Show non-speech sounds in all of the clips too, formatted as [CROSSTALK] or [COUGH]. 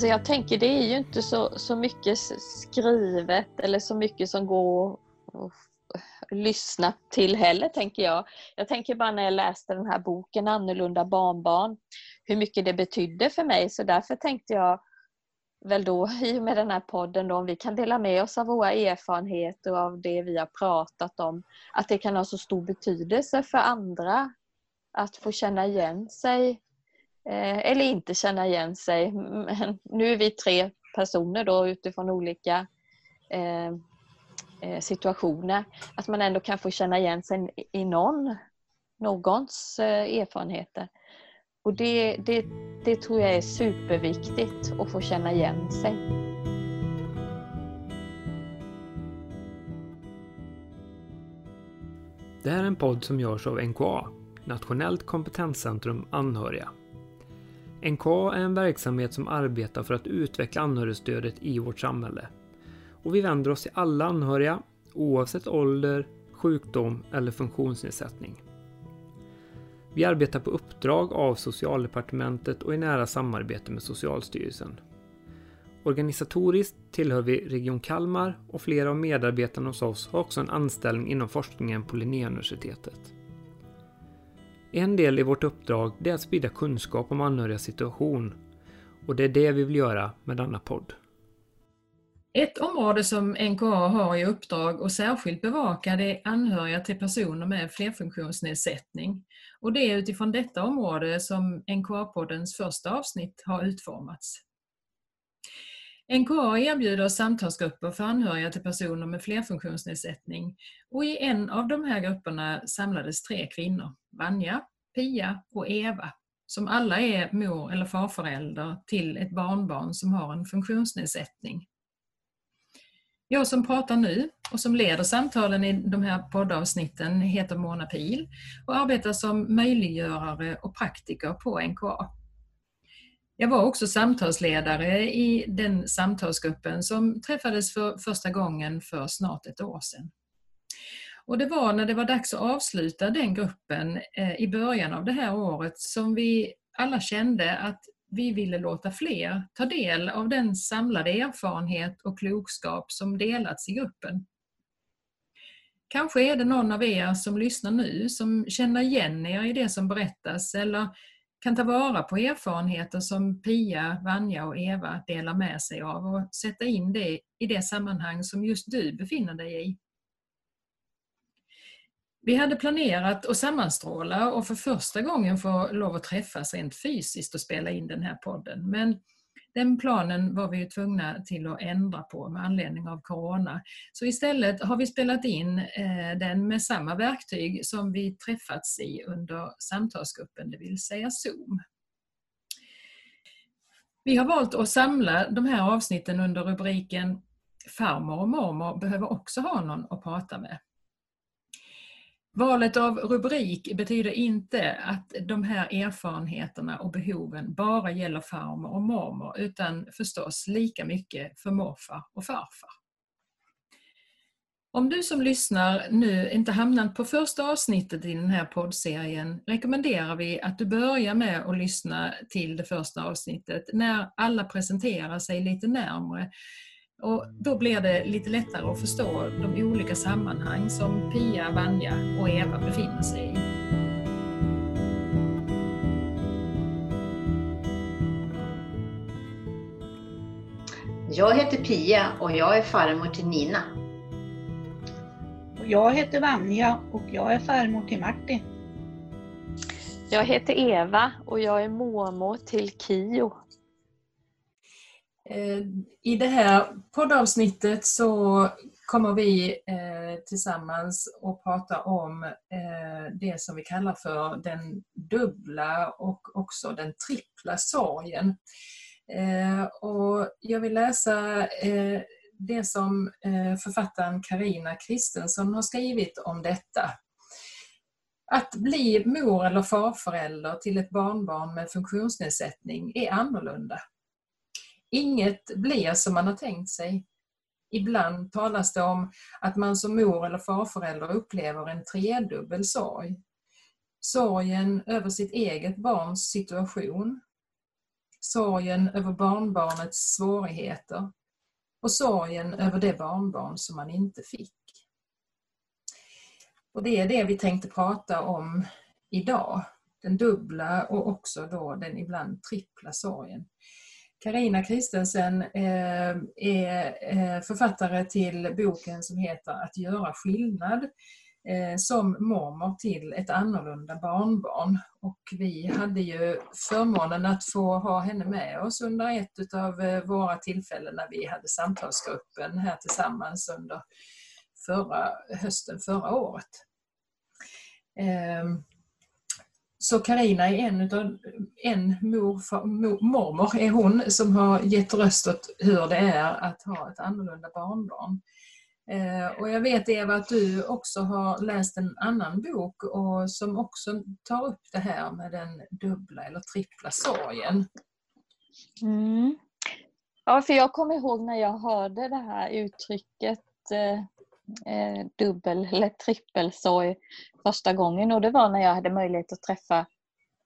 Alltså jag tänker det är ju inte så, så mycket skrivet eller så mycket som går att lyssna till heller tänker jag. Jag tänker bara när jag läste den här boken Annorlunda barnbarn hur mycket det betydde för mig så därför tänkte jag väl då [LAUGHS] i och med den här podden då, om vi kan dela med oss av våra erfarenheter och av det vi har pratat om, att det kan ha så stor betydelse för andra att få känna igen sig Eh, eller inte känna igen sig. Men nu är vi tre personer då utifrån olika eh, eh, situationer. Att man ändå kan få känna igen sig i någon, någons erfarenheter. Och det, det, det tror jag är superviktigt att få känna igen sig. Det här är en podd som görs av NKA, Nationellt kompetenscentrum anhöriga. NKA är en verksamhet som arbetar för att utveckla anhörigstödet i vårt samhälle. Och vi vänder oss till alla anhöriga, oavsett ålder, sjukdom eller funktionsnedsättning. Vi arbetar på uppdrag av Socialdepartementet och i nära samarbete med Socialstyrelsen. Organisatoriskt tillhör vi Region Kalmar och flera av medarbetarna hos oss har också en anställning inom forskningen på Linnéuniversitetet. En del i vårt uppdrag är att sprida kunskap om anhörigas situation och det är det vi vill göra med denna podd. Ett område som NKA har i uppdrag och särskilt bevaka det är anhöriga till personer med flerfunktionsnedsättning. Och det är utifrån detta område som NKA-poddens första avsnitt har utformats. NKA erbjuder samtalsgrupper för anhöriga till personer med flerfunktionsnedsättning och i en av de här grupperna samlades tre kvinnor, Vanja, Pia och Eva, som alla är mor eller farförälder till ett barnbarn som har en funktionsnedsättning. Jag som pratar nu och som leder samtalen i de här poddavsnitten heter Mona Pil och arbetar som möjliggörare och praktiker på NKA. Jag var också samtalsledare i den samtalsgruppen som träffades för första gången för snart ett år sedan. Och det var när det var dags att avsluta den gruppen eh, i början av det här året som vi alla kände att vi ville låta fler ta del av den samlade erfarenhet och klokskap som delats i gruppen. Kanske är det någon av er som lyssnar nu som känner igen er i det som berättas eller kan ta vara på erfarenheter som Pia, Vanja och Eva delar med sig av och sätta in det i det sammanhang som just du befinner dig i. Vi hade planerat att sammanstråla och för första gången få lov att träffas rent fysiskt och spela in den här podden. Men den planen var vi tvungna till att ändra på med anledning av Corona. Så istället har vi spelat in eh, den med samma verktyg som vi träffats i under samtalsgruppen, det vill säga Zoom. Vi har valt att samla de här avsnitten under rubriken Farmor och mormor behöver också ha någon att prata med. Valet av rubrik betyder inte att de här erfarenheterna och behoven bara gäller farmor och mormor utan förstås lika mycket för morfar och farfar. Om du som lyssnar nu inte hamnat på första avsnittet i den här poddserien rekommenderar vi att du börjar med att lyssna till det första avsnittet när alla presenterar sig lite närmre och då blir det lite lättare att förstå de olika sammanhang som Pia, Vanja och Eva befinner sig i. Jag heter Pia och jag är farmor till Nina. Jag heter Vanja och jag är farmor till Martin. Jag heter Eva och jag är mormor till Kio. Eh, I det här poddavsnittet så kommer vi eh, tillsammans att prata om eh, det som vi kallar för den dubbla och också den trippla sorgen. Och jag vill läsa det som författaren Karina Kristensson har skrivit om detta. Att bli mor eller farförälder till ett barnbarn med funktionsnedsättning är annorlunda. Inget blir som man har tänkt sig. Ibland talas det om att man som mor eller farförälder upplever en tredubbel sorg. Sorgen över sitt eget barns situation, sorgen över barnbarnets svårigheter och sorgen över det barnbarn som man inte fick. Och det är det vi tänkte prata om idag. Den dubbla och också då den ibland trippla sorgen. Karina Kristensen eh, är eh, författare till boken som heter Att göra skillnad eh, som mormor till ett annorlunda barnbarn. Och vi hade ju förmånen att få ha henne med oss under ett av våra tillfällen när vi hade samtalsgruppen här tillsammans under förra hösten förra året. Ehm, så Karina är en utav, en mor, mor, mormor är hon som har gett röst åt hur det är att ha ett annorlunda barnbarn. Eh, och jag vet Eva att du också har läst en annan bok och som också tar upp det här med den dubbla eller trippla sorgen. Mm. Ja, för jag kommer ihåg när jag hörde det här uttrycket eh, eh dubbel eller trippelsorg första gången och det var när jag hade möjlighet att träffa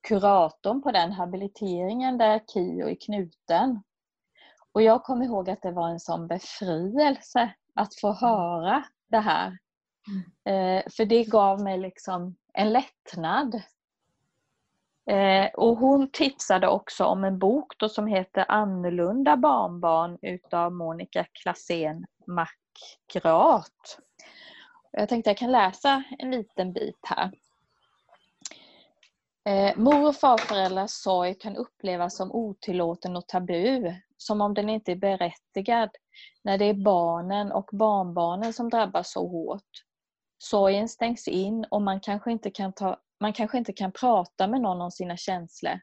kuratorn på den habiliteringen där KIO är knuten. Och jag kommer ihåg att det var en sån befrielse att få höra det här. Mm. Eh, för det gav mig liksom en lättnad. Eh, och hon tipsade också om en bok då som heter Annorlunda barnbarn utav Monica Klassén grat. Jag tänkte jag kan läsa en liten bit här. Eh, mor och farföräldrars sorg kan upplevas som otillåten och tabu, som om den inte är berättigad när det är barnen och barnbarnen som drabbas så hårt. Sorgen stängs in och man kanske inte kan, ta, man kanske inte kan prata med någon om sina känslor.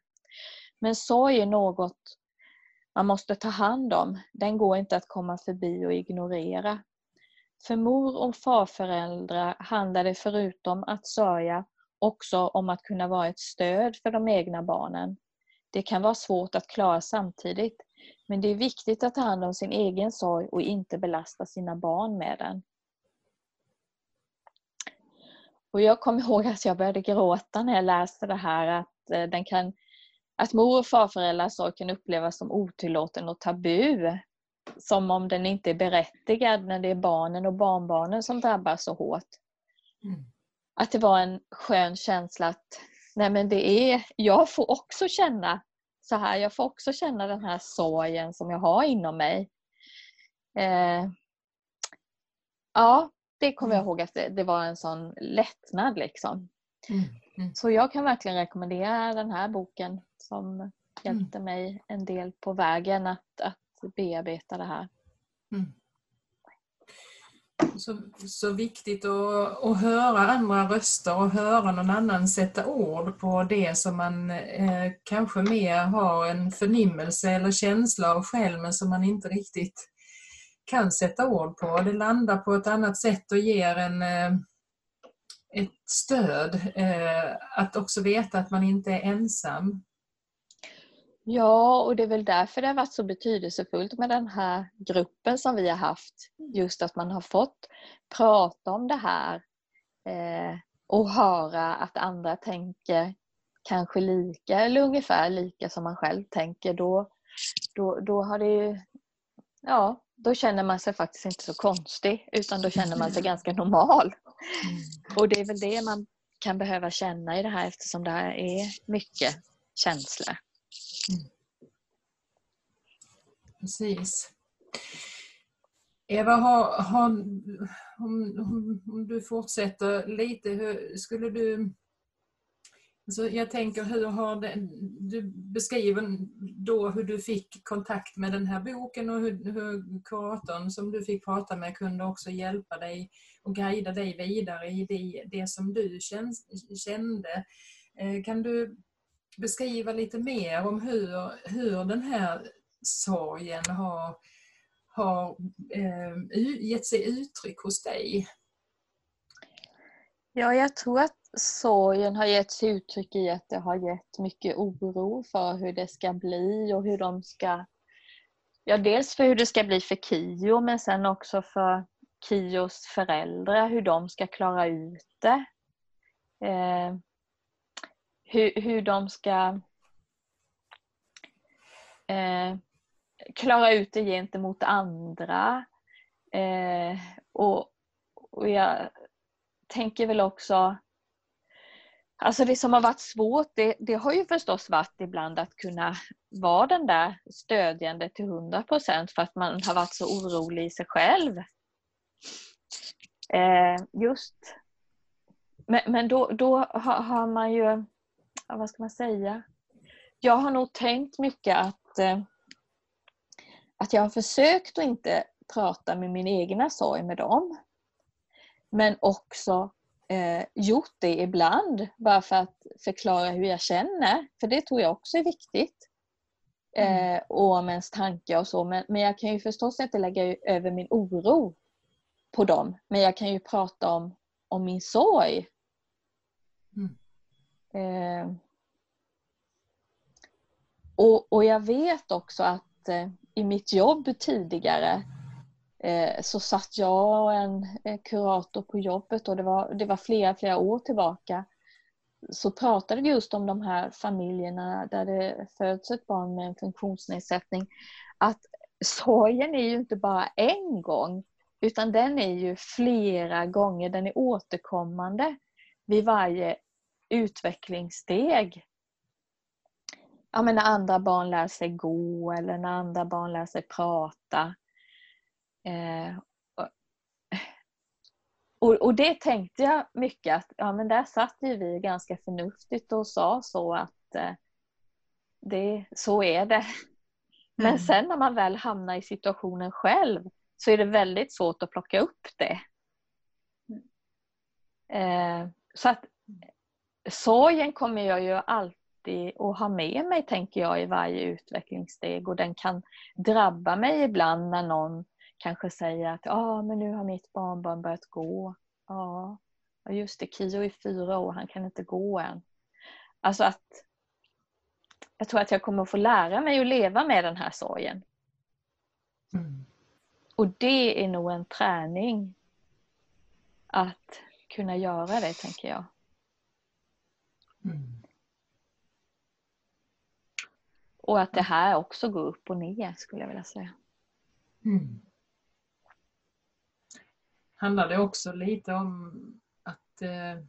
Men sorg är något man måste ta hand om. Den går inte att komma förbi och ignorera. För mor och farföräldrar handlar det förutom att sörja också om att kunna vara ett stöd för de egna barnen. Det kan vara svårt att klara samtidigt, men det är viktigt att ta hand om sin egen sorg och inte belasta sina barn med den. Och jag kommer ihåg att jag började gråta när jag läste det här att, eh, den kan, att mor och farföräldrars sorg kan upplevas som otillåten och tabu som om den inte är berättigad när det är barnen och barnbarnen som drabbas så hårt. Mm. Att det var en skön känsla att nej men det är, jag får också känna så här, jag får också känna den här sorgen som jag har inom mig. Eh, ja, det kommer jag mm. ihåg att det, det var en sån lättnad liksom. Mm. Mm. Så jag kan verkligen rekommendera den här boken som hjälpte mm. mig en del på vägen att, att bearbeta det här. Mm. Så, så viktigt att, att höra andra röster och höra någon annan sätta ord på det som man eh, kanske mer har en förnimmelse eller känsla av själv men som man inte riktigt kan sätta ord på. Det landar på ett annat sätt och ger en eh, ett stöd. Eh, att också veta att man inte är ensam. Ja, och det är väl därför det har varit så betydelsefullt med den här gruppen som vi har haft. Just att man har fått prata om det här eh, och höra att andra tänker kanske lika eller ungefär lika som man själv tänker. Då, då, då har det ju, ja, då känner man sig faktiskt inte så konstig utan då känner man sig ganska normal. [LAUGHS] Och det är väl det man kan behöva känna i det här eftersom det här är mycket känslor. Mm. Precis. Eva, har, har, om, om, du fortsätter lite, hur, skulle du... Så jag tänker, hur har det, du beskriver då hur du fick kontakt med den här boken och hur, hur kuratorn som du fick prata med kunde också hjälpa dig och guida dig vidare i det, det som du kände. Eh, kan du beskriva lite mer om hur, hur den här sorgen har, har eh, gett sig uttryck hos dig? Ja, jag tror att sorgen har gett sig uttryck i att det har gett mycket oro för hur det ska bli och hur de ska... Ja, dels för hur det ska bli för Kio men sen också för Kios föräldrar, hur de ska klara ut det. Eh, hur, hur de ska eh, klara ut det gentemot andra. Eh, och, och jag tänker väl också Alltså det som har varit svårt det, det, har ju förstås varit ibland att kunna vara den där stödjande till 100 procent för att man har varit så orolig i sig själv. Eh, just. Men, men då, då har, har, man ju, vad ska man säga? Jag har nog tänkt mycket att, eh, att jag har försökt att inte prata med min egna sorg med dem. Men också eh, gjort det ibland bara för att förklara hur jag känner. För det tror jag också är viktigt. Mm. Eh, och om ens tankar och så. Men, men jag kan ju förstås inte lägga över min oro på dem. Men jag kan ju prata om, om min sorg. Mm. Eh, och, och jag vet också att eh, i mitt jobb tidigare Eh, så satt jag och en eh, kurator på jobbet och det var, det var flera, flera år tillbaka. Så pratade vi just om de här familjerna där det föds ett barn med en funktionsnedsättning. Att sorgen är ju inte bara en gång utan den är ju flera gånger, den är återkommande vid varje utvecklingssteg. Ja, men när andra barn lär sig gå eller när andra barn lär sig prata. Eh, och, och, det tänkte jag mycket att ja, men där satt ju vi ganska förnuftigt och sa så att eh, det, så är det. Men mm. sen när man väl hamnar i situationen själv så är det väldigt svårt att plocka upp det. Eh, så att sorgen kommer jag ju alltid att ha med mig, tänker jag, i varje utvecklingssteg och den kan drabba mig ibland när någon kanske säger att ah, men nu har mitt barnbarn börjat gå. Ja, just det, Kio är fyra år, han kan inte gå än. Alltså att jag tror att jag kommer att få lära mig att leva med den här sorgen. Mm. Och det är nog en träning att kunna göra det, tänker jag. Mm. Och att det här också går upp och ner, skulle jag vilja säga. Mm handlar det också lite om att, eh,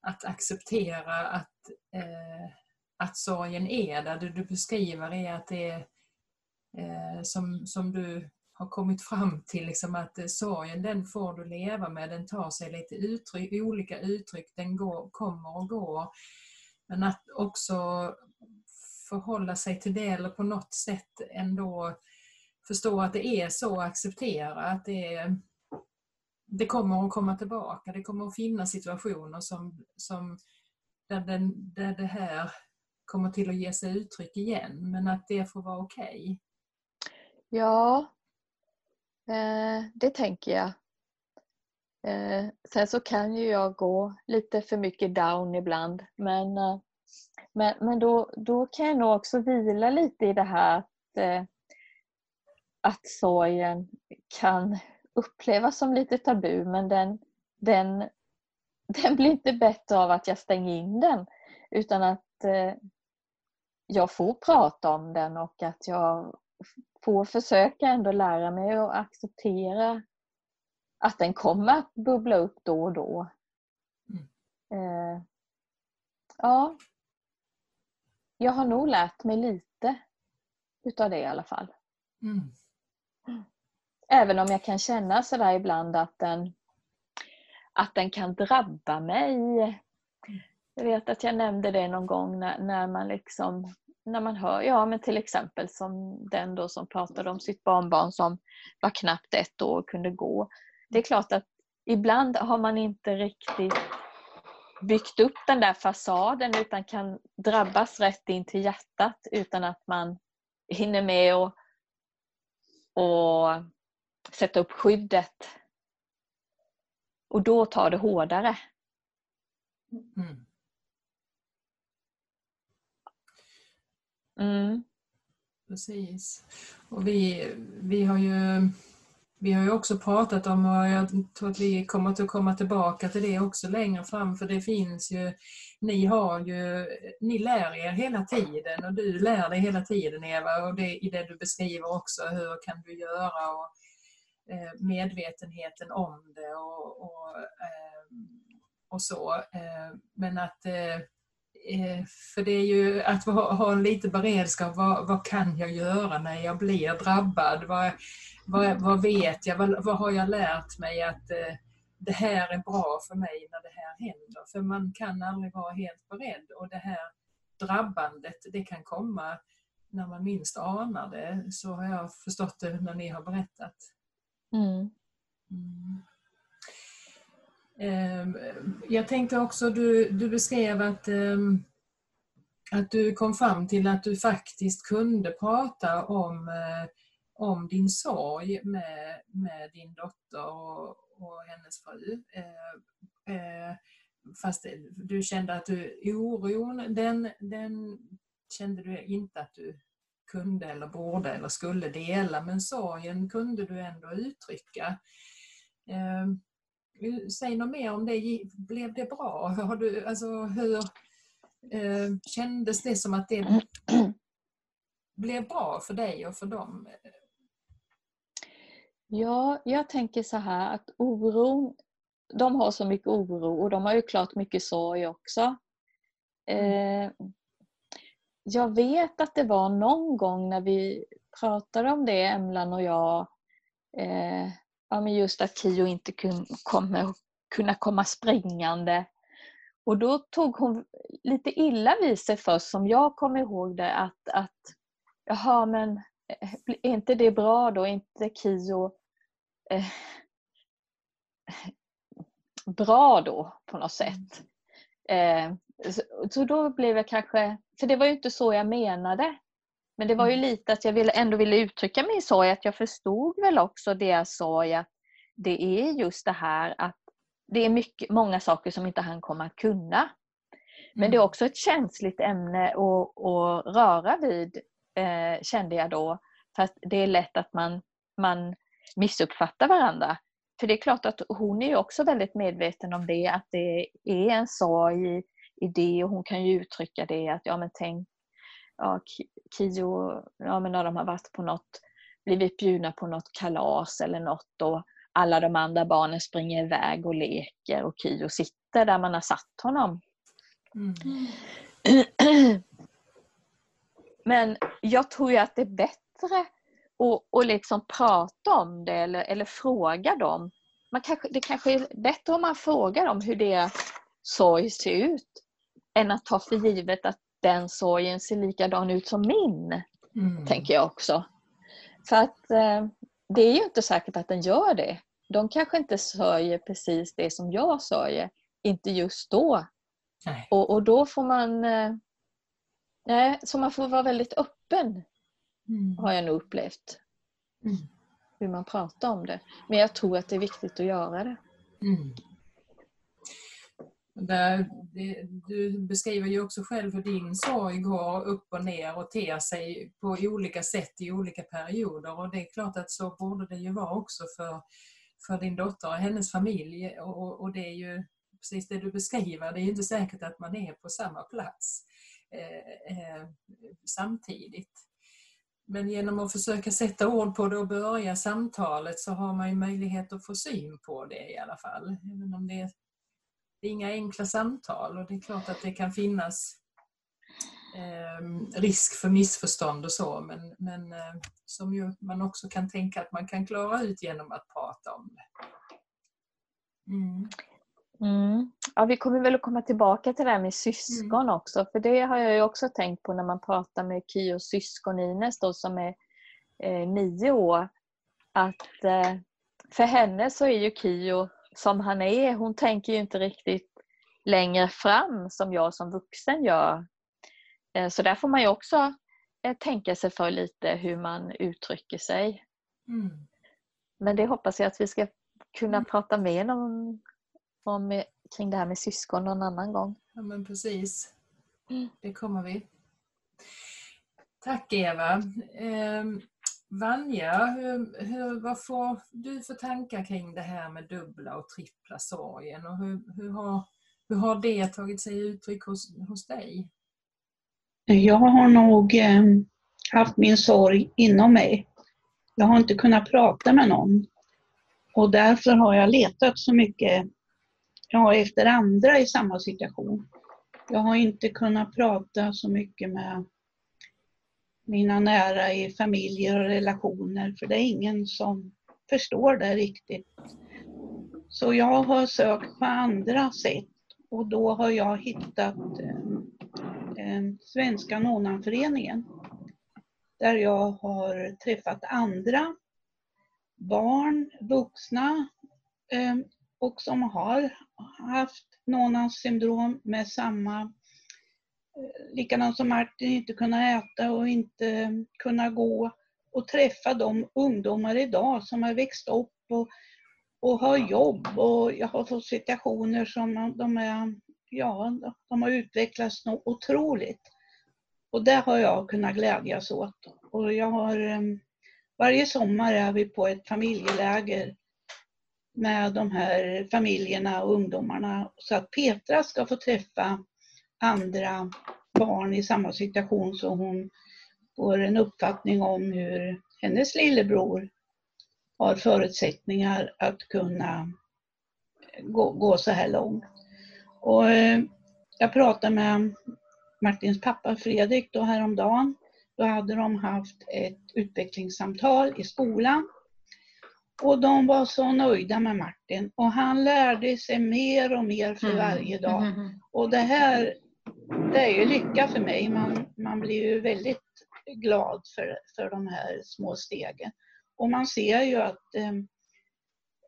att acceptera att, eh, att sorgen är där. Det du beskriver är att det är eh, som, som du har kommit fram till, liksom att eh, sorgen den får du leva med, den tar sig lite uttryck, olika uttryck, den går, kommer och går. Men att också förhålla sig till det eller på något sätt ändå förstå att det är så, acceptera att det är det kommer att komma tillbaka. Det kommer att finnas situationer som, som där, den, där det här kommer till att ge sig uttryck igen. Men att det får vara okej. Okay. Ja, eh, det tänker jag. Eh, sen så kan ju jag gå lite för mycket down ibland. Men, eh, men, men då, då kan jag nog också vila lite i det här att, eh, att sorgen kan upplevas som lite tabu men den, den, [LAUGHS] den blir inte bättre av att jag stänger in den utan att eh, jag får prata om den och att jag får försöka ändå lära mig att acceptera att den kommer att bubbla upp då och då. Mm. Eh, ja, jag har nog lärt mig lite utav det i alla fall. Mm. Även om jag kan känna sådär ibland att den, att den kan drabba mig. Jag vet att jag nämnde det någon gång när, när man liksom när man hör, ja men till exempel som den då som pratade om sitt barnbarn som var knappt ett år och kunde gå. Det är klart att ibland har man inte riktigt byggt upp den där fasaden utan kan drabbas rätt in till hjärtat utan att man hinner med och, och sätta upp skyddet. Och då tar det hårdare. Mm. Mm. Precis. Och vi, vi har ju vi har ju också pratat om, och jag tror att vi kommer att komma tillbaka till det också längre fram, för det finns ju, ni har ju, ni lär er hela tiden och du lär dig hela tiden Eva och det, i det du beskriver också, hur kan du göra och Eh, medvetenheten om det och, och, ehm, och så. Eh, men att eh, för det är ju att ha en lite beredskap. Vad, vad, kan jag göra när jag blir drabbad? Vad, vad, vad vet jag? Vad, vad, har jag lärt mig att eh, det här är bra för mig när det här händer? För man kan aldrig vara helt beredd och det här drabbandet det kan komma när man minst anar det. Så har jag förstått det när ni har berättat. Mm. Ehm, jag tänkte också, du, du beskrev att, ehm, att du kom fram till att du faktiskt kunde prata om, eh, om din sorg med, med din dotter och, och hennes fru. Eh, eh fast du kände att du, oron, den, den kände du inte att du kunde eller borde eller skulle dela, men sorgen kunde du ändå uttrycka. Säg något mer om det. Blev det bra? Har du, alltså, hur eh, kändes det som att det [CLEARS THROAT] blev bra för dig och för dem? Ja, jag tänker så här att oron, de har så mycket oro och de har ju klart mycket sorg också. Eh, jag vet att det var någon gång när vi pratade om det, Emlan och jag, eh, ja, men just att Kio inte kommer kunna komma springande. Och då tog hon lite illa vid sig först, som jag kommer ihåg det, att, att jaha, men eh, är inte det bra då? Är inte Kio eh, bra då på något sätt? Eh, så, då blev jag kanske, för det var ju inte så jag menade. Men det var ju mm. lite att jag ville, ändå ville uttrycka min sorg, att jag förstod väl också deras sorg att det är just det här att det är mycket, många saker som inte han kommer att kunna. Men det är mm. också ett känsligt ämne att, att röra vid, eh, kände jag då. För att det är lätt att man, man missuppfattar varandra. För det är klart att hon är också väldigt medveten om det, att det är en sorg i, i det och hon kan ju uttrycka det att ja men tänk ja, Kio, ja men när de har varit på något, blivit bjudna på något kalas eller något och alla de andra barnen springer iväg och leker och Kio sitter där man har satt honom. Mm. Men jag tror ju att det är bättre att, att liksom prata om det eller, eller fråga dem. Man kanske, det kanske är bättre om man frågar dem hur deras sorg ser ut än att ta för givet att den sorgen ser likadan ut som min. Mm. Tänker jag också. För att eh, det är ju inte säkert att den gör det. De kanske inte sörjer precis det som jag sörjer. Inte just då. Och, och, då får man... Eh, nej, så man får vara väldigt öppen. Mm. Har jag nog upplevt. Mm. Hur man pratar om det. Men jag tror att det är viktigt att göra det. Där, det, du beskriver ju också själv hur din sorg går upp och ner och ter sig på olika sätt i olika perioder och det är klart att så borde det ju vara också för, för din dotter och hennes familj och, och det är ju precis det du beskriver, det är ju inte säkert att man är på samma plats eh, eh, samtidigt. Men genom att försöka sätta ord på det och börja samtalet så har man ju möjlighet att få syn på det i alla fall. Även om det det är inga enkla samtal och det är klart att det kan finnas eh, risk för missförstånd och så men, men eh, som ju man också kan tänka att man kan klara ut genom att prata om det. Mm. Mm. Ja, vi kommer väl att komma tillbaka till det här med syskon mm. också för det har jag ju också tänkt på när man pratar med Kios syskon Ines då, som är eh, nio år att eh, för henne så är ju Kio som han är. Hon tänker ju inte riktigt längre fram som jag som vuxen gör. Eh, så där får man ju också eh, tänka sig för lite hur man uttrycker sig. Mm. Men det hoppas jag att vi ska kunna mm. prata mer om, om kring det här med syskon någon annan gång. Ja men precis. Mm. Det kommer vi. Tack Eva. Vanja, hur, hur, vad får du för tankar kring det här med dubbla och trippla sorgen och hur, hur, har, hur har det tagit sig uttryck hos, hos dig? Jag har nog eh, haft min sorg inom mig. Jag har inte kunnat prata med någon. Och därför har jag letat så mycket ja, efter andra i samma situation. Jag har inte kunnat prata så mycket med mina nära i familjer och relationer, för det är ingen som förstår det riktigt. Så jag har sökt på andra sätt och då har jag hittat eh, eh Svenska Nonanföreningen där jag har träffat andra barn, vuxna eh, och som har haft Nonans syndrom med samma likadant som Martin, inte kunna äta och inte kunna gå och träffa de ungdomar idag som har växt upp och, och har jobb och jag har fått situationer som de är, ja, de har utvecklats något otroligt. Och det har jag kunnat glädjas åt. Och jag har, eh, varje sommar är vi på ett familjeläger med de här familjerna och ungdomarna så att Petra ska få träffa andra barn i samma situation så hon får en uppfattning om hur hennes lillebror har förutsättningar att kunna gå, gå så här långt. Och eh, jag pratade med Martins pappa Fredrik då häromdagen. Då hade de haft ett utvecklingssamtal i skolan och de var så nöjda med Martin och han lärde sig mer och mer för mm. varje dag. Mm. Och det här, det är ju lycka för mig. Man, man blir ju väldigt glad för, för de här små stegen. Och man ser ju att ehm,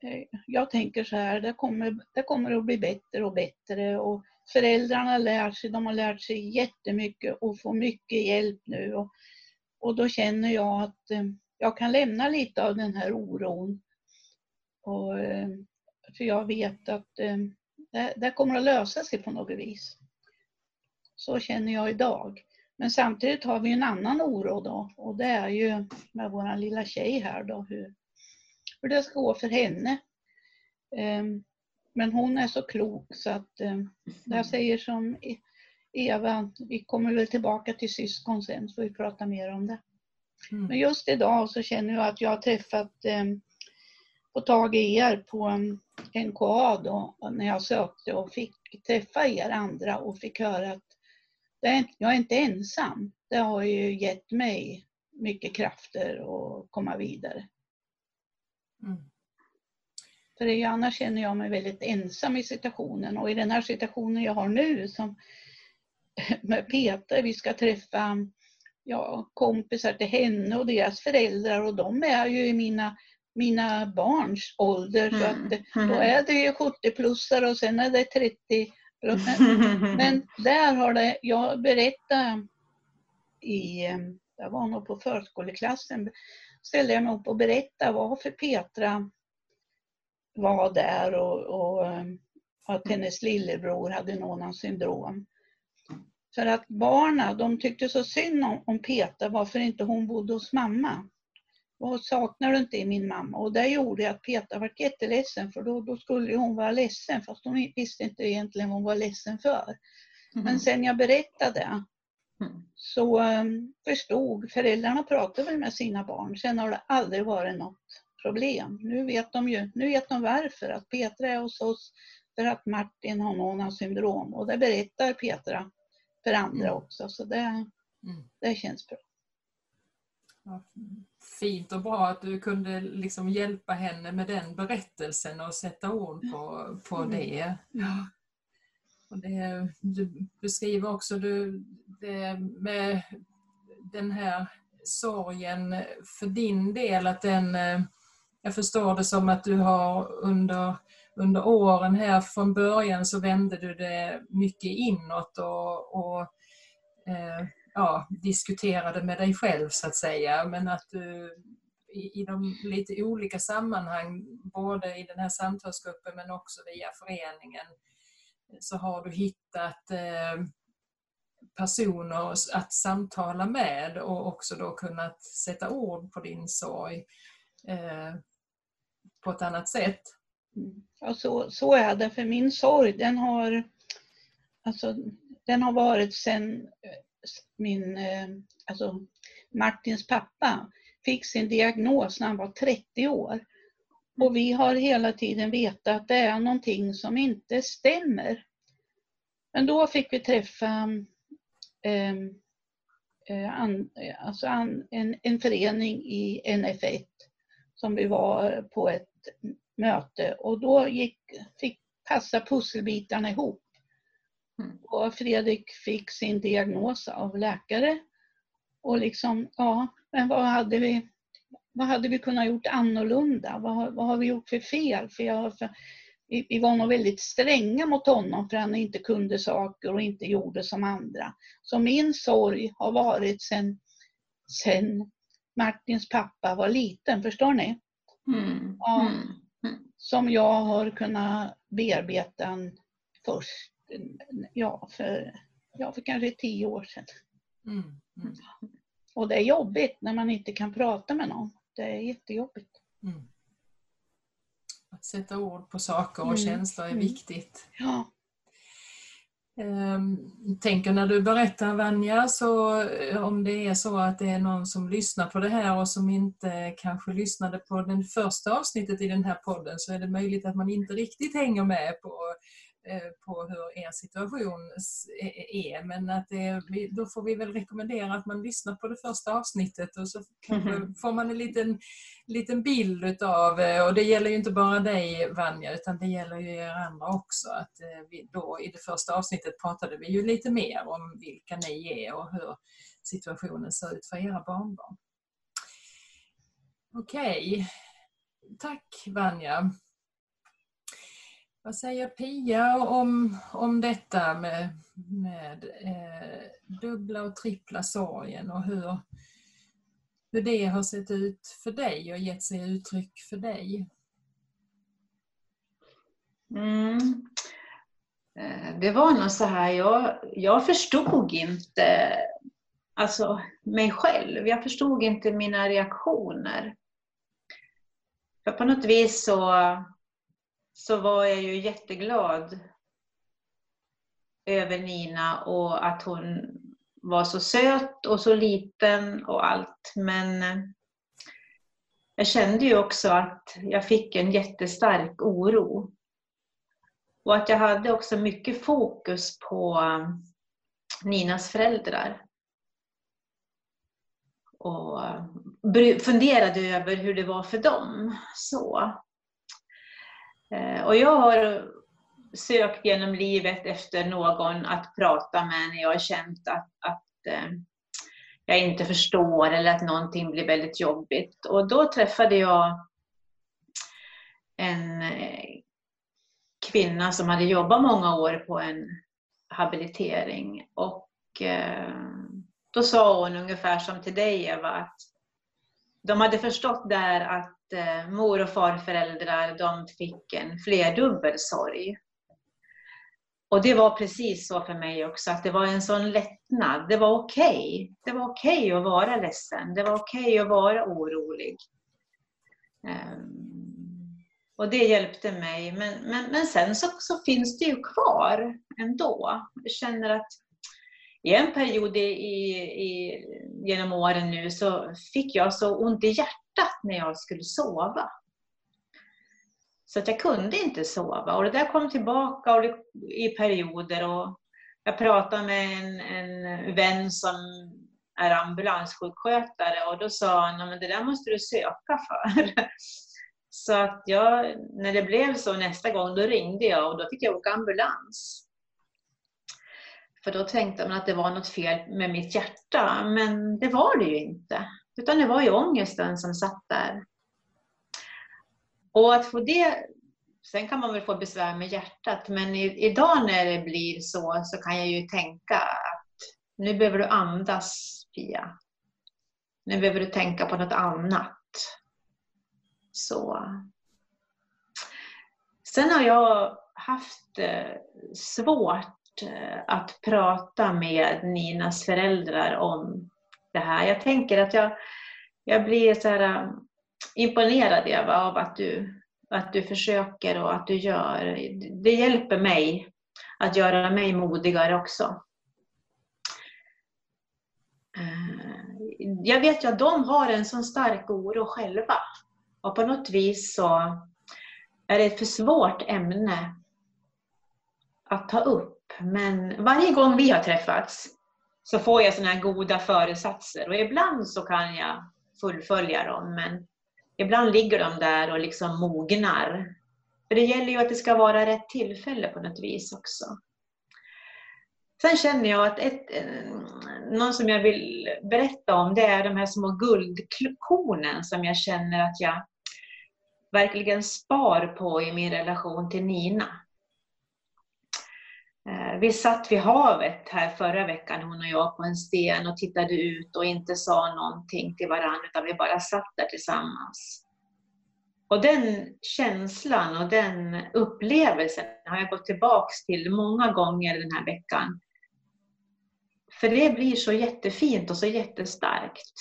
eh, jag tänker så här, det kommer, det kommer att bli bättre och bättre och föräldrarna lär sig, de har lärt sig jättemycket och får mycket hjälp nu. Och, och då känner jag att eh, jag kan lämna lite av den här oron. Och, eh, för jag vet att eh, det, det kommer att lösa sig på något vis. Så känner jag idag. Men samtidigt har vi en annan oro då och det är ju med vår lilla tjej här då hur, hur det ska gå för henne. Ehm, men hon är så klok så att jag säger som e- Eva, vi kommer väl tillbaka till syskon sen så får vi prata mer om det. Mm. Men just idag så känner jag att jag har träffat, eh, fått tag i er på NKA då när jag sökte och fick träffa er andra och fick höra att är, jag är inte ensam. Det har ju gett mig mycket krafter att komma vidare. Mm. För annars känner jag mig väldigt ensam i situationen och i den här situationen jag har nu som [LAUGHS] med Peter, vi ska träffa ja, kompisar till henne och deras föräldrar och de är ju i mina, mina barns ålder. Mm. Så att då är det ju 70-plussare och sen är det 30 men, [LAUGHS] men där har det, jag berättade i, jag var nog på förskoleklassen, ställde jag mig upp och berättade varför Petra var där och, och att hennes lillebror hade Nonans syndrom. För att barnen, de tyckte så synd om, om Petra, varför inte hon bodde hos mamma. Vad saknar du inte i min mamma? Och det gjorde att Petra var jätteledsen för då, då skulle hon vara ledsen fast hon visste inte egentligen vad hon var ledsen för. Mm. Men sen jag berättade mm. så um, förstod, föräldrarna pratade väl med sina barn, sen har det aldrig varit något problem. Nu vet de ju, nu vet de varför, att Petra är hos oss för att Martin har Monas syndrom och det berättar Petra för andra mm. också så det, mm. det känns bra. Ja, fint och bra att du kunde liksom hjälpa henne med den berättelsen och sätta ord på, på mm. det. Ja. Och det. Du beskriver också du, det med den här sorgen för din del, att den jag förstår det som att du har under, under åren här från början så vände du det mycket inåt och, och eh, ja, diskuterade med dig själv så att säga. Men att du i, i de lite olika sammanhang, både i den här samtalsgruppen men också via föreningen, så har du hittat eh, personer att samtala med och också då kunnat sätta ord på din sorg eh, på ett annat sätt. Ja, så, så är det. För min sorg, den har, alltså, den har varit sedan min, eh, alltså Martins pappa fick sin diagnos när han var 30 år. Och vi har hela tiden vetat att det är någonting som inte stämmer. Men då fick vi träffa ehm, eh, an, alltså an, en, en förening i NF1 som vi var på ett möte och då gick, fick passa pusselbitarna ihop. Mm. Och Fredrik fick sin diagnos av läkare. Och liksom, ja, men vad hade vi, vad hade vi kunnat gjort annorlunda? Vad, vad har vi gjort för fel? För, jag, för vi, vi, var nog väldigt stränga mot honom för han inte kunde saker och inte gjorde som andra. Så min sorg har varit sen, sen Martins pappa var liten, förstår ni? Mm. Ja, mm. mm. Som jag har kunnat bearbeta först, ja för, ja, för kanske tio år sedan. Mm. mm. Och det är jobbigt när man inte kan prata med någon. Det är jättejobbigt. Mm. Att sätta ord på saker och mm. känslor är mm. viktigt. Ja. Um, tänker när du berättar Vanja, så eh, om det är så att det är någon som lyssnar på det här och som inte kanske lyssnade på det första avsnittet i den här podden så är det möjligt att man inte riktigt hänger med på på hur er situation är. Men att det, då får vi väl rekommendera att man lyssnar på det första avsnittet och så mm. får man en liten, liten bild utav, eh, och det gäller ju inte bara dig Vanja utan det gäller ju er andra också. Att eh, vi då, I det första avsnittet pratade vi ju lite mer om vilka ni är och hur situationen ser ut för era barnbarn. Okej, okay. tack Vanja. Vad säger Pia om, om detta med, med eh, dubbla och trippla sorgen och hur, hur det har sett ut för dig och gett sig uttryck för dig? Mm. Eh, det var nog så här, jag, jag förstod inte alltså, mig själv. Jag förstod inte mina reaktioner. För på något vis så så var jag ju jätteglad över Nina och att hon var så söt och så liten och allt. Men eh, jag kände ju också att jag fick en jättestark oro. Och att jag hade också mycket fokus på eh, Ninas föräldrar. Och eh, funderade över hur det var för dem. Så. Eh, och jag har sökt genom livet efter någon att prata med när jag har känt att, att eh, jag inte förstår eller att någonting blir väldigt jobbigt. Och då träffade jag en eh, kvinna som hade jobbat många år på en habilitering. Och då sa hon ungefär som till dig Eva, att de hade förstått där att eh, mor och farföräldrar de fick en flerdubbel sorg. Och det var precis så för mig också, att det var en sån lättnad. Det var okej. Okay. Det var okej okay att vara ledsen. Det var okej okay att vara orolig. Um, och det hjälpte mig. Men, men, men sen så, så finns det ju kvar ändå. Jag känner att i en period i, i, genom åren nu så fick jag så ont i hjärtat när jag skulle sova. Så att jag kunde inte sova och det där kom tillbaka och det, i perioder. Och jag pratade med en, en vän som är ambulanssjukskötare och då sa han att det där måste du söka för. [LAUGHS] Så att jag, när det blev så nästa gång, då ringde jag och då fick jag åka ambulans. För då tänkte man att det var något fel med mitt hjärta, men det var det ju inte. Utan det var ju ångesten som satt där. Och att få det, sen kan man väl få besvär med hjärtat, men idag när det blir så, så kan jag ju tänka att nu behöver du andas, Pia. Nu behöver du tänka på något annat. Så. Sen har jag haft eh, svårt Eh, att prata med Ninas föräldrar om det här. Jag tänker att jag, jag blir så här eh, imponerad Eva av att du, att du försöker och att du gör. Det hjälper mig att göra mig modigare också. Eh, jag vet ju att de har en sån stark oro själva. Och på något vis så är det ett för svårt ämne att ta upp. Men varje gång vi har träffats så får jag såna här goda föresatser och ibland så kan jag fullfölja dem men ibland ligger de där och liksom mognar. För det gäller ju att det ska vara rätt tillfälle på något vis också. Sen känner jag att ett, eh, någon som jag vill berätta om det är de här små guldkornen som jag känner att jag verkligen spar på i min relation till Nina. Eh, vi satt vid havet här förra veckan, hon och jag, på en sten och tittade ut och inte sa någonting till varandra, utan vi bara satt där tillsammans. Och den känslan och den upplevelsen har jag gått tillbaks till många gånger den här veckan. För det blir så jättefint och så jättestarkt.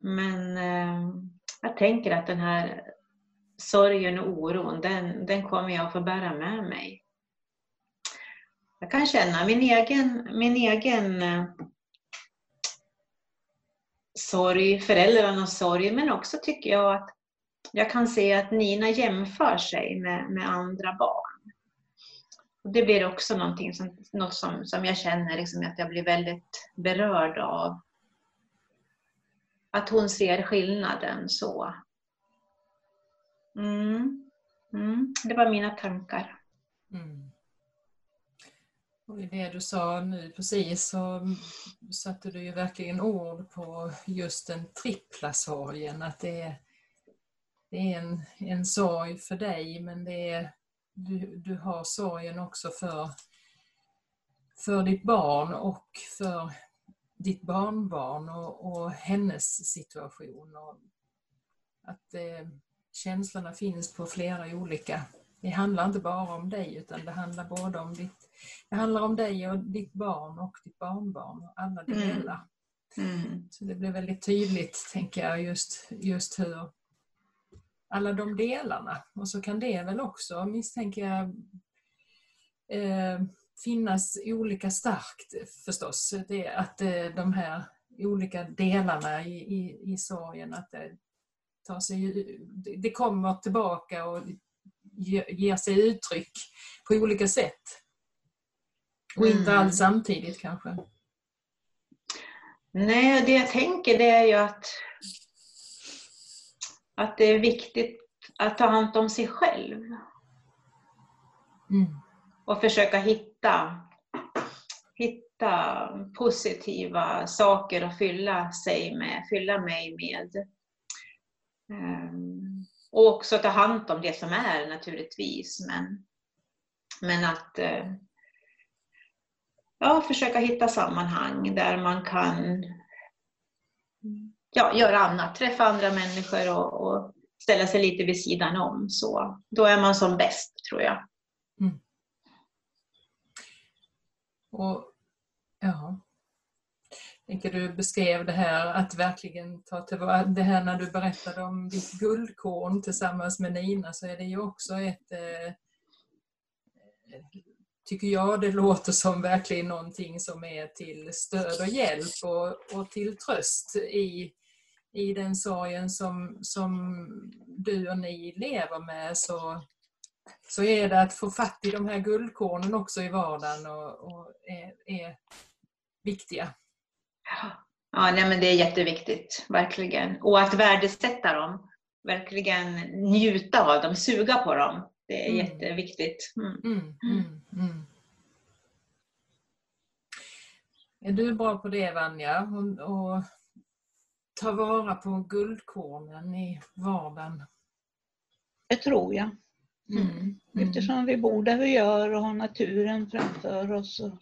Men eh, jag tänker att den här sorgen och oron, den, den kommer jag att få bära med mig. Jag kan känna min egen, min egen eh, sorg, föräldrarnas sorg, men också tycker jag att jag kan se att Nina jämför sig med, med andra barn. Och det blir också någonting som, något som, som jag känner liksom att jag blir väldigt berörd av. Att hon ser skillnaden så. Mm. Mm. Det var mina tankar. Mm. Och I det du sa nu precis så satte du ju verkligen ord på just den trippla sorgen. Att det är, det är en, en sorg för dig men det är, du, du har sorgen också för, för ditt barn och för ditt barnbarn och, och hennes situation. Och att det, känslorna finns på flera olika... Det handlar inte bara om dig utan det handlar både om ditt... Det handlar om dig och ditt barn och ditt barnbarn och alla mm. delar. Mm. Mm. Så det blir väldigt tydligt, tänker jag, just, just hur alla de delarna. Och så kan det väl också, misstänker jag, eh, finnas olika starkt förstås. Det, att eh, de här olika delarna i, i, i sorgen, att det tar sig, det kommer tillbaka och ger sig uttryck på olika sätt. Och mm. inte alls samtidigt kanske. Nej, det jag tänker det är ju att, att det är viktigt att ta hand om sig själv. Mm. Och försöka hitta, hitta positiva saker att fylla sig med, fylla mig med. Ehm, och också ta hand om det som är naturligtvis. Men, men att eh, ja, försöka hitta sammanhang där man kan ja, göra annat, träffa andra människor och, och ställa sig lite vid sidan om. Så, då är man som bäst, tror jag. Mm. Och, ja, tänker du beskrev det här att verkligen ta tillvara, det här när du berättade om ditt guldkorn tillsammans med Nina så är det ju också ett eh, tycker jag det låter som verkligen någonting som är till stöd och hjälp och, och till tröst i, i den sorgen som, som du och ni lever med så, så är det att få fatt i de här guldkornen också i vardagen och, och är, är viktiga. Ja, nej, men det är jätteviktigt, verkligen. Och att värdesätta dem, verkligen njuta av dem, suga på dem. Det är mm. jätteviktigt. Mm. Mm, mm, mm. är du bra på det Vanja? Och, och ta vara på guldkornen i vardagen? Det tror jag. Mm. Eftersom vi bor där vi gör och har naturen framför oss. Och,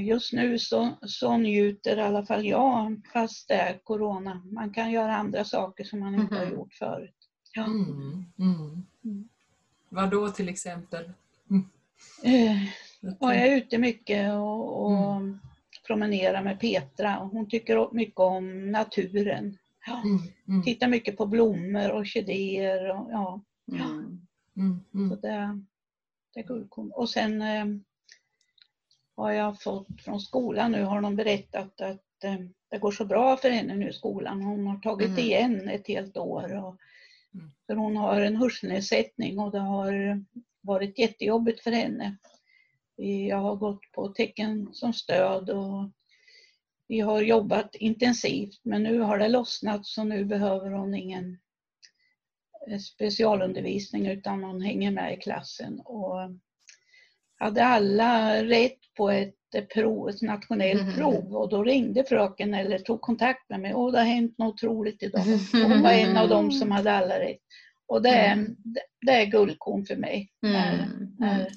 just nu så, så njuter i alla fall jag, fast det är Corona. Man kan göra andra saker som man inte mm. har mhm. gjort förut. Ja. Mm. Mm. Vad då till exempel? Eh, och jag är ute mycket och, och Mm. promenerar med Petra. Hon tycker mycket om naturen. Ja, Mm, mm, tittar mycket på blommor, orkidéer och ja, Mm. mm, så mm. det, det är guldkorn. Och sen eh, har jag fått från skolan nu har de berättat att eh, det går så bra för henne nu i skolan. Hon har tagit Mhm. igen ett helt år. Och, Mm. för hon har en hörselnedsättning och det har varit jättejobbigt för henne. Jag har gått på tecken som stöd och vi har jobbat intensivt men nu har det lossnat så nu behöver hon ingen eh, specialundervisning utan hon hänger med i klassen. Och hade alla rätt på ett eh, prov, ett nationellt Mhm. prov och då ringde fröken eller tog kontakt med mig. Åh, det har hänt något otroligt idag. Och Hon var en av dem som hade alla rätt. Och det är, Mm. det- det är guldkorn för mig. Är- Mm. är-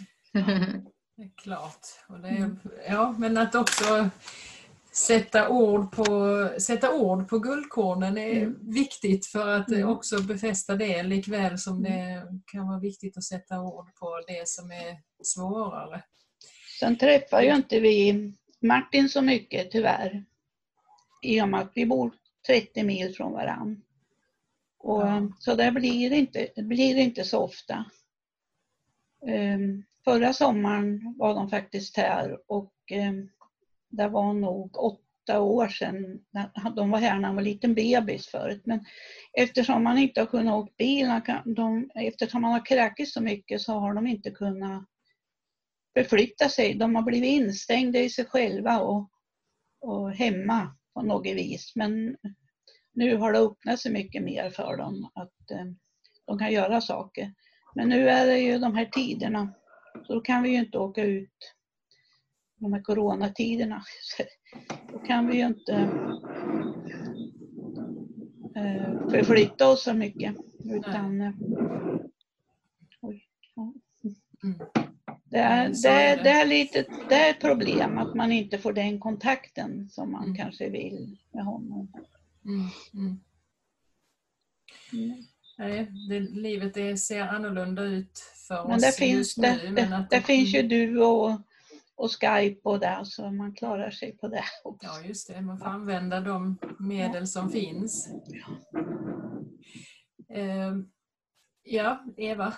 Det är klart. Och det Mm. är, ja, men att också sätta ord på, sätta ord på guldkornen är Mm. viktigt för att eh, Mm. också befästa det likväl som det kan vara viktigt att sätta ord på det som är svårare. Sen träffar ju inte vi Martin så mycket tyvärr. I och med att vi bor 30 mil från varann. Och, Ja. Så det blir inte, det blir inte så ofta. Ehm, förra sommaren var de faktiskt här och um, det var nog åtta år sedan. De var här när han var liten bebis förut. Men eftersom man inte har kunnat åka bil, de, eftersom man har kräkit så mycket så har de inte kunnat förflytta sig. De har blivit instängda i sig själva och, och hemma på något vis. Men nu har det öppnat sig mycket mer för dem att eh, de kan göra saker. Men nu är det ju de här tiderna, så då kan vi ju inte åka ut de här coronatiderna. Då kan vi ju inte eh, förflytta oss så mycket. Utan, eh, oj, ja. Mm. Det är, det, är det. är lite, det är ett problem att man inte får den kontakten som man Mm. kanske vill med honom. Mm. Mm. Mm. Nej, det, livet det ser annorlunda ut för Men oss det finns, just det, nu. det, det finns ju du och, och Skype och det så man klarar sig på det också. Ja, just det. Man får använda de medel som finns. Eh, ja, Eva.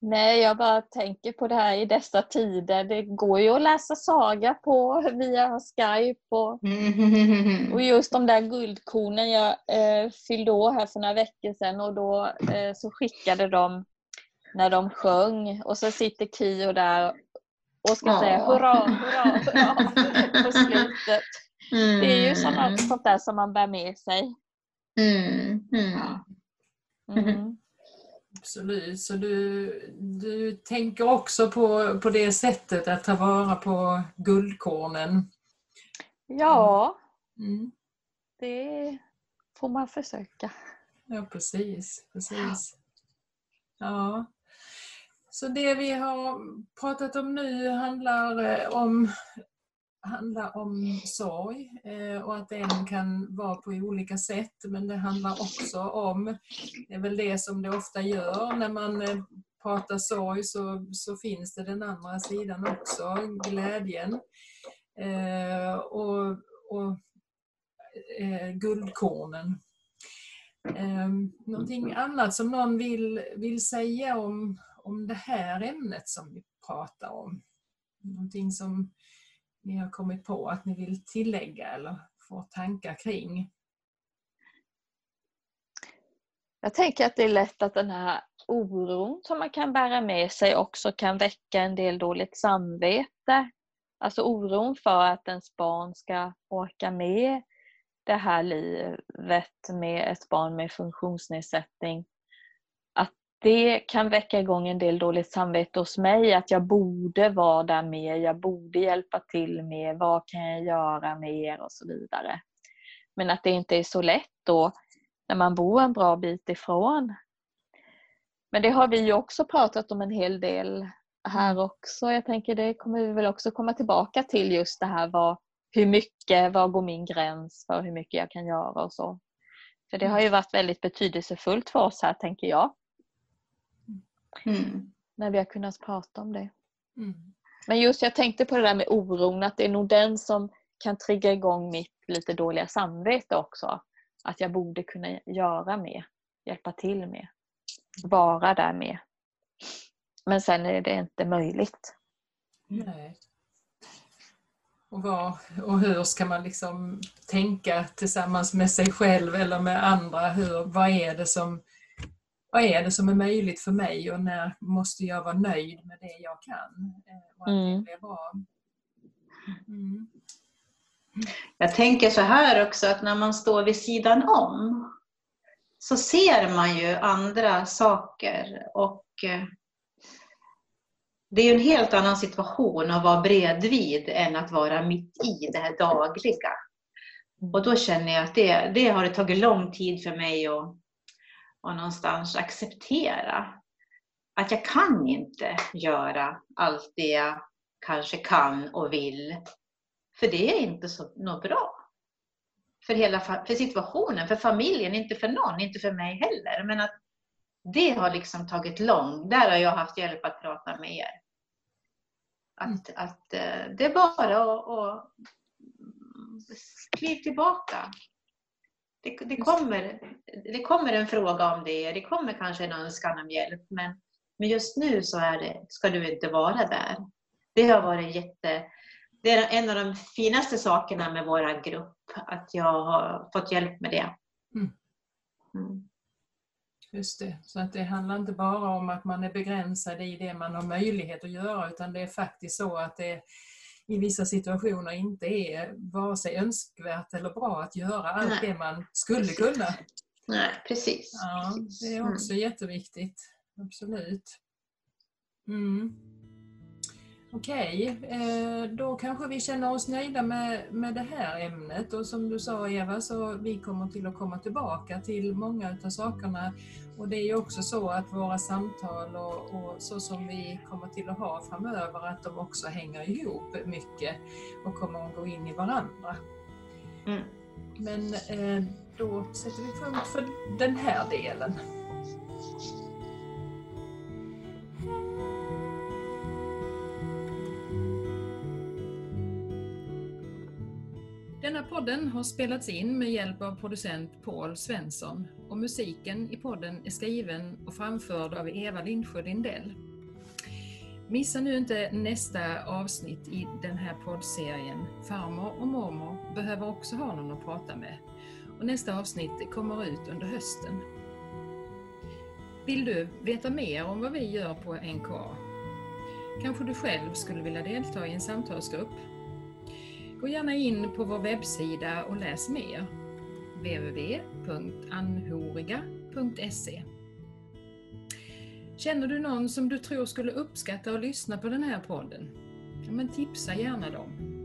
Nej, jag bara tänker på det här i dessa tider. Det går ju att läsa saga på via Skype och, [LAUGHS] och just de där guldkornen. Jag eh, fyllde år här för några veckor sedan och då eh, så skickade de när de sjöng och så sitter Kio där och ska Ja. säga hurra, hurra, hurra [LAUGHS] på slutet. Det är ju såna, sånt där som man bär med sig. Mm. Mm. Mm. Absolut, så du, du tänker också på, på det sättet att ta vara på guldkornen. Ja, Mm. det får man försöka. Ja, precis. precis. Ja. Så det vi har pratat om nu handlar eh, om, handlar om sorg eh, och att den kan vara på olika sätt men det handlar också om, det är väl det som det ofta gör när man eh, pratar sorg så, så finns det den andra sidan också, glädjen. Eh, och och eh, guldkornen. Eh, någonting annat som någon vill, vill säga om, om det här ämnet som vi pratar om? Någonting som ni har kommit på att ni vill tillägga eller få tankar kring? Jag tänker att det är lätt att den här oron som man kan bära med sig också kan väcka en del dåligt samvete. Alltså oron för att ens barn ska orka med det här livet med ett barn med funktionsnedsättning. Det kan väcka igång en del dåligt samvete hos mig. Att jag borde vara där mer, jag borde hjälpa till mer, vad kan jag göra mer och så vidare. Men att det inte är så lätt då när man bor en bra bit ifrån. Men det har vi ju också pratat om en hel del här också. Jag tänker det kommer vi väl också komma tillbaka till just det här vad, hur mycket, var går min gräns för hur mycket jag kan göra och så. För det har ju varit väldigt betydelsefullt för oss här tänker jag. Mm. När vi har kunnat prata om det. Mm. Men just jag tänkte på det där med oron, att det är nog den som kan trigga igång mitt lite dåliga samvete också. Att jag borde kunna göra mer, hjälpa till med, vara där med. Men sen är det inte möjligt. Nej. Och, vad, och hur ska man liksom tänka tillsammans med sig själv eller med andra? Hur, vad, är det som, vad är det som är möjligt för mig och när måste jag vara nöjd med det jag kan? Eh, Och att Mm. det blir bra. Mm. Jag tänker så här också att när man står vid sidan om så ser man ju andra saker och eh, det är ju en helt annan situation att vara bredvid än att vara mitt i det här dagliga. Och då känner jag att det, det har det tagit lång tid för mig att, att någonstans acceptera. Att jag kan inte göra allt det jag kanske kan och vill. För det är inte så något bra. För, hela, för situationen, för familjen, inte för någon, inte för mig heller. Men att det har liksom tagit lång, där har jag haft hjälp att prata med er. Att, att eh, det är bara att, att kliv tillbaka. Det, det, kommer, det kommer en fråga om det, det kommer kanske en önskan om hjälp, men, men just nu så är det, ska du inte vara där. Det har varit jätte... Det är en av de finaste sakerna med vår grupp, att jag har fått hjälp med det. Mm. Mm. Just det, så att det handlar inte bara om att man är begränsad i det man har möjlighet att göra utan det är faktiskt så att det i vissa situationer inte är vare sig önskvärt eller bra att göra allt Nej. det man skulle Precis. kunna. Nej, precis. Ja, det är också jätteviktigt. Absolut. Mm. Okej, eh, då kanske vi känner oss nöjda med, med det här ämnet och som du sa Eva så vi kommer till att komma tillbaka till många utav sakerna och det är ju också så att våra samtal och, och så som vi kommer till att ha framöver att de också hänger ihop mycket och kommer att gå in i varandra. Mm. Men eh, då sätter vi punkt för den här delen. Podden har spelats in med hjälp av producent Paul Svensson och musiken i podden är skriven och framförd av Eva Lindsjö Lindell. Missa nu inte nästa avsnitt i den här poddserien. Farmor och mormor behöver också ha någon att prata med. Och nästa avsnitt kommer ut under hösten. Vill du veta mer om vad vi gör på NKA? Kanske du själv skulle vilja delta i en samtalsgrupp? Gå gärna in på vår webbsida och läs mer. www.anhoriga.se Känner du någon som du tror skulle uppskatta att lyssna på den här podden? Ja, men tipsa gärna dem.